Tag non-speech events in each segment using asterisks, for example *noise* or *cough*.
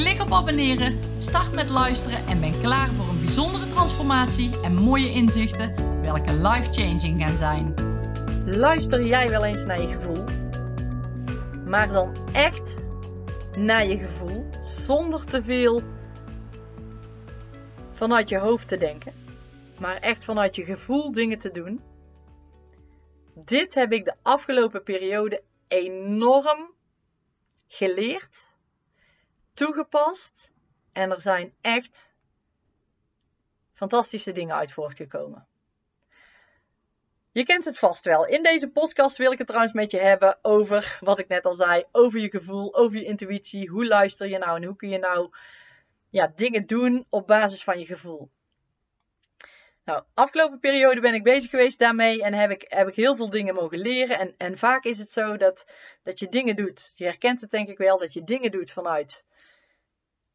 Klik op abonneren, start met luisteren en ben klaar voor een bijzondere transformatie en mooie inzichten, welke life-changing gaan zijn. Luister jij wel eens naar je gevoel? Maar dan echt naar je gevoel, zonder te veel vanuit je hoofd te denken, maar echt vanuit je gevoel dingen te doen. Dit heb ik de afgelopen periode enorm geleerd toegepast en er zijn echt fantastische dingen uit voortgekomen. Je kent het vast wel. In deze podcast wil ik het trouwens met je hebben over wat ik net al zei, over je gevoel, over je intuïtie. Hoe luister je nou en hoe kun je nou ja, dingen doen op basis van je gevoel. Nou, afgelopen periode ben ik bezig geweest daarmee en heb ik, heb ik heel veel dingen mogen leren. En, en vaak is het zo dat, dat je dingen doet. Je herkent het denk ik wel, dat je dingen doet vanuit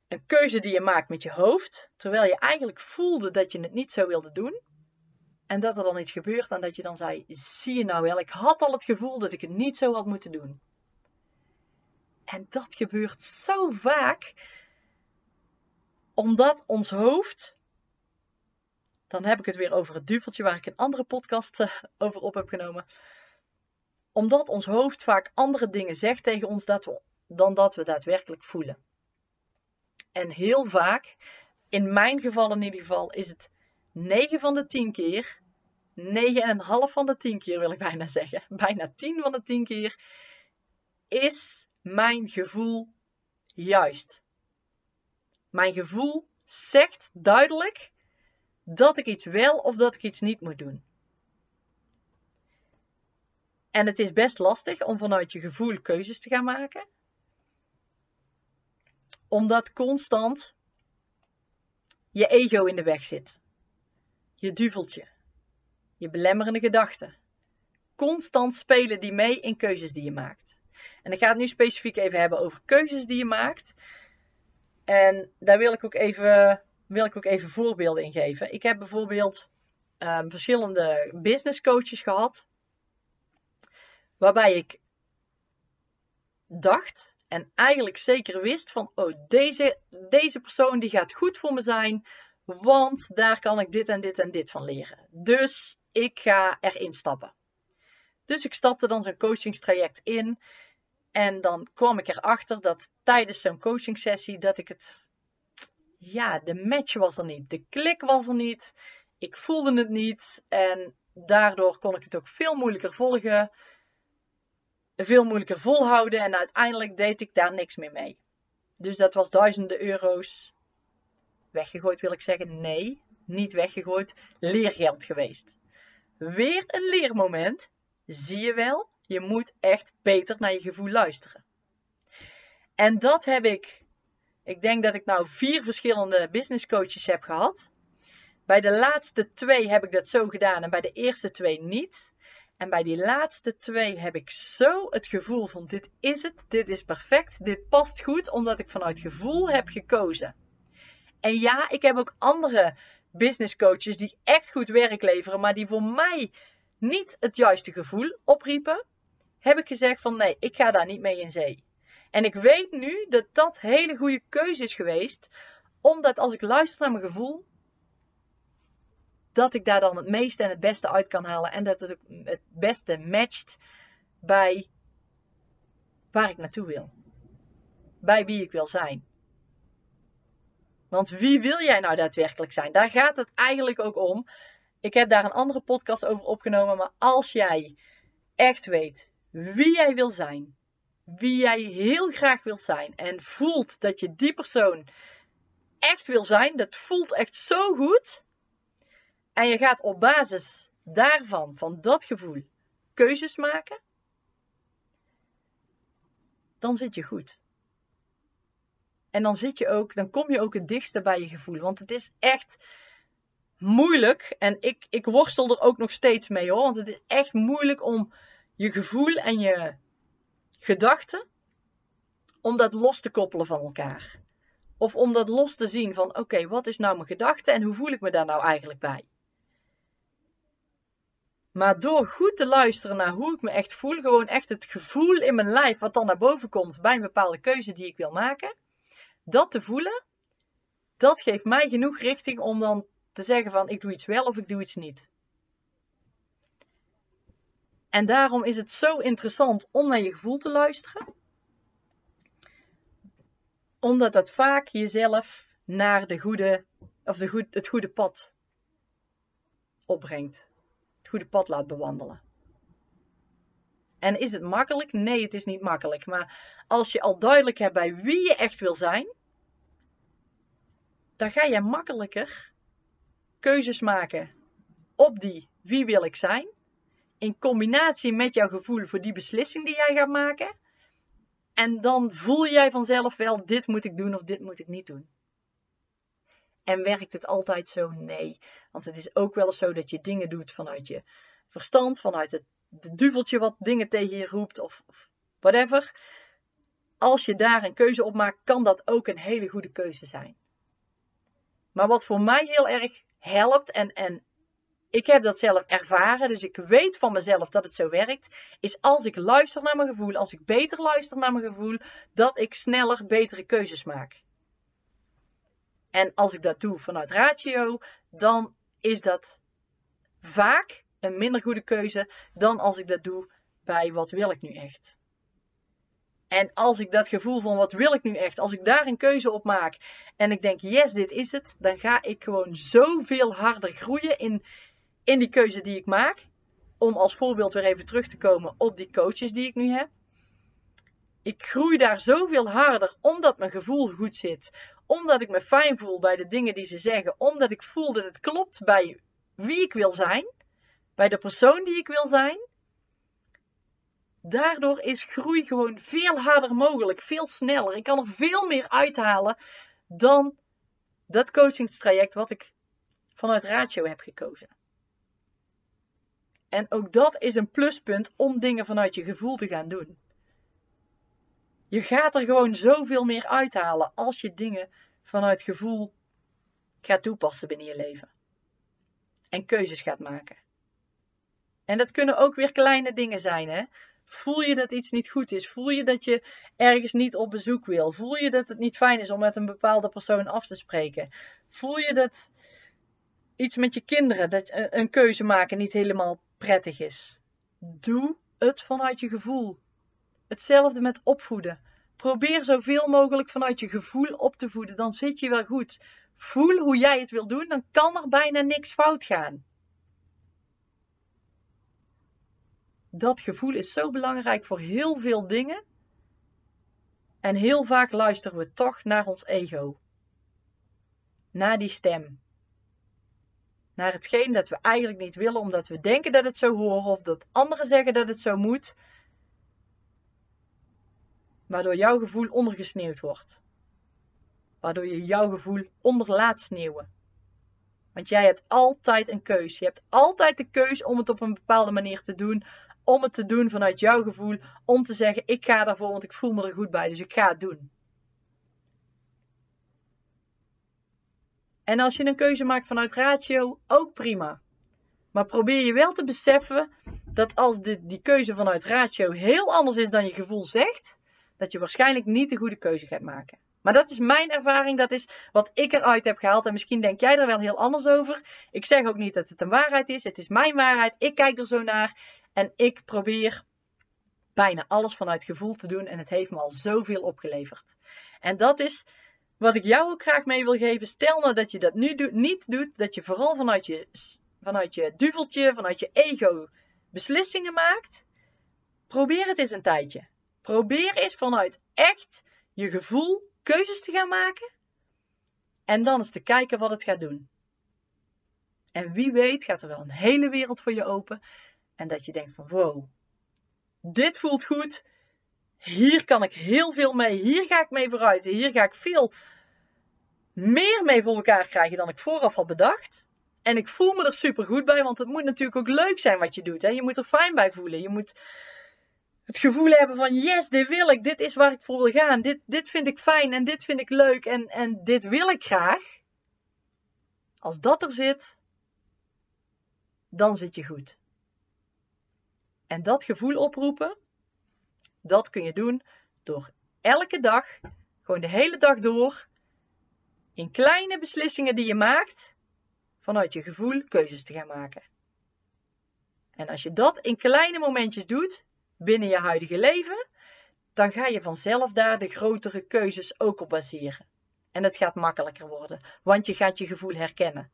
een keuze die je maakt met je hoofd, terwijl je eigenlijk voelde dat je het niet zo wilde doen. En dat er dan iets gebeurt en dat je dan zei: Zie je nou wel, ik had al het gevoel dat ik het niet zo had moeten doen. En dat gebeurt zo vaak, omdat ons hoofd. Dan heb ik het weer over het duveltje waar ik een andere podcast eh, over op heb genomen. Omdat ons hoofd vaak andere dingen zegt tegen ons dan dat we daadwerkelijk voelen. En heel vaak, in mijn geval in ieder geval, is het 9 van de 10 keer, 9,5 van de 10 keer wil ik bijna zeggen, *laughs* bijna 10 van de 10 keer, is mijn gevoel juist. Mijn gevoel zegt duidelijk dat ik iets wel of dat ik iets niet moet doen. En het is best lastig om vanuit je gevoel keuzes te gaan maken omdat constant je ego in de weg zit. Je duveltje. Je belemmerende gedachten. Constant spelen die mee in keuzes die je maakt. En ik ga het nu specifiek even hebben over keuzes die je maakt. En daar wil ik ook even, wil ik ook even voorbeelden in geven. Ik heb bijvoorbeeld um, verschillende business coaches gehad. Waarbij ik dacht en eigenlijk zeker wist van, oh, deze, deze persoon die gaat goed voor me zijn, want daar kan ik dit en dit en dit van leren. Dus ik ga erin stappen. Dus ik stapte dan zo'n coachingstraject in en dan kwam ik erachter dat tijdens zo'n coachingsessie dat ik het, ja, de match was er niet, de klik was er niet, ik voelde het niet en daardoor kon ik het ook veel moeilijker volgen veel moeilijker volhouden en uiteindelijk deed ik daar niks meer mee. Dus dat was duizenden euro's weggegooid, wil ik zeggen. Nee, niet weggegooid, leergeld geweest. Weer een leermoment. Zie je wel, je moet echt beter naar je gevoel luisteren. En dat heb ik, ik denk dat ik nou vier verschillende business coaches heb gehad. Bij de laatste twee heb ik dat zo gedaan en bij de eerste twee niet. En bij die laatste twee heb ik zo het gevoel van dit is het, dit is perfect, dit past goed, omdat ik vanuit gevoel heb gekozen. En ja, ik heb ook andere business coaches die echt goed werk leveren, maar die voor mij niet het juiste gevoel opriepen. Heb ik gezegd van nee, ik ga daar niet mee in zee. En ik weet nu dat dat hele goede keuze is geweest, omdat als ik luister naar mijn gevoel, dat ik daar dan het meeste en het beste uit kan halen. En dat het het beste matcht bij waar ik naartoe wil. Bij wie ik wil zijn. Want wie wil jij nou daadwerkelijk zijn? Daar gaat het eigenlijk ook om. Ik heb daar een andere podcast over opgenomen. Maar als jij echt weet wie jij wil zijn, wie jij heel graag wil zijn en voelt dat je die persoon echt wil zijn, dat voelt echt zo goed en je gaat op basis daarvan, van dat gevoel, keuzes maken, dan zit je goed. En dan zit je ook, dan kom je ook het dichtste bij je gevoel. Want het is echt moeilijk. En ik, ik worstel er ook nog steeds mee hoor. Want het is echt moeilijk om je gevoel en je gedachten. Om dat los te koppelen van elkaar. Of om dat los te zien van oké, wat is nou mijn gedachte en hoe voel ik me daar nou eigenlijk bij? Maar door goed te luisteren naar hoe ik me echt voel, gewoon echt het gevoel in mijn lijf wat dan naar boven komt bij een bepaalde keuze die ik wil maken, dat te voelen, dat geeft mij genoeg richting om dan te zeggen van ik doe iets wel of ik doe iets niet. En daarom is het zo interessant om naar je gevoel te luisteren. Omdat dat vaak jezelf naar de goede, of de goed, het goede pad opbrengt. Goede pad laat bewandelen. En is het makkelijk? Nee, het is niet makkelijk. Maar als je al duidelijk hebt bij wie je echt wil zijn, dan ga je makkelijker keuzes maken op die wie wil ik zijn, in combinatie met jouw gevoel voor die beslissing die jij gaat maken. En dan voel jij vanzelf wel, dit moet ik doen of dit moet ik niet doen. En werkt het altijd zo? Nee. Want het is ook wel eens zo dat je dingen doet vanuit je verstand, vanuit het duveltje wat dingen tegen je roept of, of whatever. Als je daar een keuze op maakt, kan dat ook een hele goede keuze zijn. Maar wat voor mij heel erg helpt, en, en ik heb dat zelf ervaren, dus ik weet van mezelf dat het zo werkt, is als ik luister naar mijn gevoel, als ik beter luister naar mijn gevoel, dat ik sneller betere keuzes maak. En als ik dat doe vanuit ratio, dan is dat vaak een minder goede keuze dan als ik dat doe bij wat wil ik nu echt. En als ik dat gevoel van wat wil ik nu echt, als ik daar een keuze op maak en ik denk yes, dit is het, dan ga ik gewoon zoveel harder groeien in, in die keuze die ik maak. Om als voorbeeld weer even terug te komen op die coaches die ik nu heb. Ik groei daar zoveel harder omdat mijn gevoel goed zit. Omdat ik me fijn voel bij de dingen die ze zeggen. Omdat ik voel dat het klopt bij wie ik wil zijn. Bij de persoon die ik wil zijn. Daardoor is groei gewoon veel harder mogelijk, veel sneller. Ik kan er veel meer uithalen dan dat coachingstraject wat ik vanuit Ratio heb gekozen. En ook dat is een pluspunt om dingen vanuit je gevoel te gaan doen. Je gaat er gewoon zoveel meer uithalen als je dingen vanuit gevoel gaat toepassen binnen je leven. En keuzes gaat maken. En dat kunnen ook weer kleine dingen zijn, hè? Voel je dat iets niet goed is? Voel je dat je ergens niet op bezoek wil? Voel je dat het niet fijn is om met een bepaalde persoon af te spreken? Voel je dat iets met je kinderen, dat een keuze maken niet helemaal prettig is? Doe het vanuit je gevoel. Hetzelfde met opvoeden. Probeer zoveel mogelijk vanuit je gevoel op te voeden, dan zit je wel goed. Voel hoe jij het wil doen, dan kan er bijna niks fout gaan. dat gevoel is zo belangrijk voor heel veel dingen. En heel vaak luisteren we toch naar ons ego. Naar die stem. Naar hetgeen dat we eigenlijk niet willen, omdat we denken dat het zo hoort of dat anderen zeggen dat het zo moet. Waardoor jouw gevoel ondergesneeuwd wordt. Waardoor je jouw gevoel onder laat sneeuwen. Want jij hebt altijd een keus. Je hebt altijd de keus om het op een bepaalde manier te doen om het te doen vanuit jouw gevoel. Om te zeggen, ik ga daarvoor, want ik voel me er goed bij, dus ik ga het doen. En als je een keuze maakt vanuit ratio, ook prima. Maar probeer je wel te beseffen dat als die keuze vanuit ratio heel anders is dan je gevoel zegt, dat je waarschijnlijk niet de goede keuze gaat maken. Maar dat is mijn ervaring, dat is wat ik eruit heb gehaald. En misschien denk jij er wel heel anders over. Ik zeg ook niet dat het een waarheid is, het is mijn waarheid. Ik kijk er zo naar en ik probeer bijna alles vanuit gevoel te doen en het heeft me al zoveel opgeleverd. En dat is wat ik jou ook graag mee wil geven. Stel nou dat je dat nu niet doet, dat je vooral vanuit je, vanuit je duveltje, vanuit je ego beslissingen maakt. Probeer het eens een tijdje. Probeer eens vanuit echt je gevoel keuzes te gaan maken. En dan eens te kijken wat het gaat doen. En wie weet gaat er wel een hele wereld voor je open. En dat je denkt van wow, dit voelt goed. hier kan ik heel veel mee. Hier ga ik mee vooruit. Hier ga ik veel meer mee voor elkaar krijgen dan ik vooraf had bedacht. En ik voel me er super goed bij, want het moet natuurlijk ook leuk zijn wat je doet. Hè? Je moet er fijn bij voelen. Je moet het gevoel hebben van yes, dit wil ik. Dit is waar ik voor wil gaan. Dit, dit vind ik fijn en dit vind ik leuk en, en dit wil ik graag. Als dat er zit, dan zit je goed. En dat gevoel oproepen, dat kun je doen door elke dag, gewoon de hele dag door, in kleine beslissingen die je maakt, vanuit je gevoel keuzes te gaan maken. En als je dat in kleine momentjes doet, binnen je huidige leven, dan ga je vanzelf daar de grotere keuzes ook op baseren. En het gaat makkelijker worden, want je gaat je gevoel herkennen.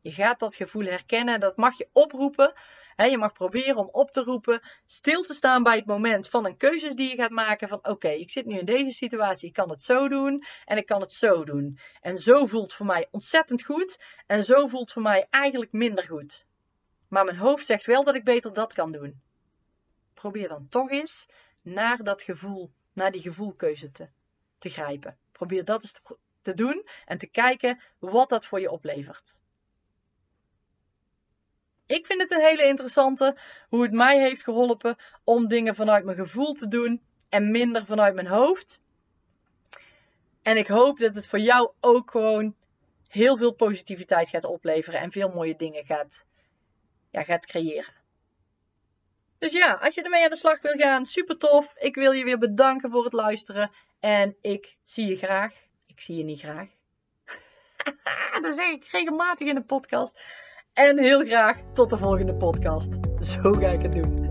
Je gaat dat gevoel herkennen, dat mag je oproepen. je mag proberen om op te roepen, stil te staan bij het moment van een keuzes die je gaat maken. Van oké, ik zit nu in deze situatie, ik kan het zo doen en ik kan het zo doen. En zo voelt voor mij ontzettend goed en zo voelt voor mij eigenlijk minder goed. Maar mijn hoofd zegt wel dat ik beter dat kan doen. Probeer dan toch eens naar dat gevoel, naar die gevoelkeuze te, te grijpen. Probeer dat eens te, te doen en te kijken wat dat voor je oplevert. Ik vind het een hele interessante hoe het mij heeft geholpen om dingen vanuit mijn gevoel te doen en minder vanuit mijn hoofd. En ik hoop dat het voor jou ook gewoon heel veel positiviteit gaat opleveren en veel mooie dingen gaat, ja, gaat creëren. Dus ja, als je ermee aan de slag wil gaan, super tof. Ik wil je weer bedanken voor het luisteren. En ik zie je graag. Ik zie je niet graag. *laughs* dat zeg ik regelmatig in de podcast. En heel graag tot de volgende podcast. Zo ga ik het doen.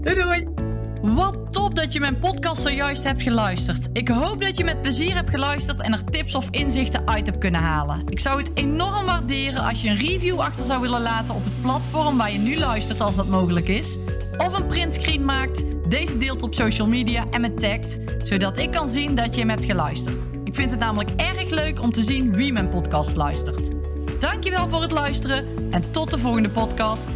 Doei doei! Wat top dat je mijn podcast zojuist hebt geluisterd. Ik hoop dat je met plezier hebt geluisterd en er tips of inzichten uit hebt kunnen halen. Ik zou het enorm waarderen als je een review achter zou willen laten op het platform waar je nu luistert als dat mogelijk is. Of een printscreen maakt, deze deelt op social media en me tagt, zodat ik kan zien dat je hem hebt geluisterd. Ik vind het namelijk erg leuk om te zien wie mijn podcast luistert. Dankjewel voor het luisteren en tot de volgende podcast.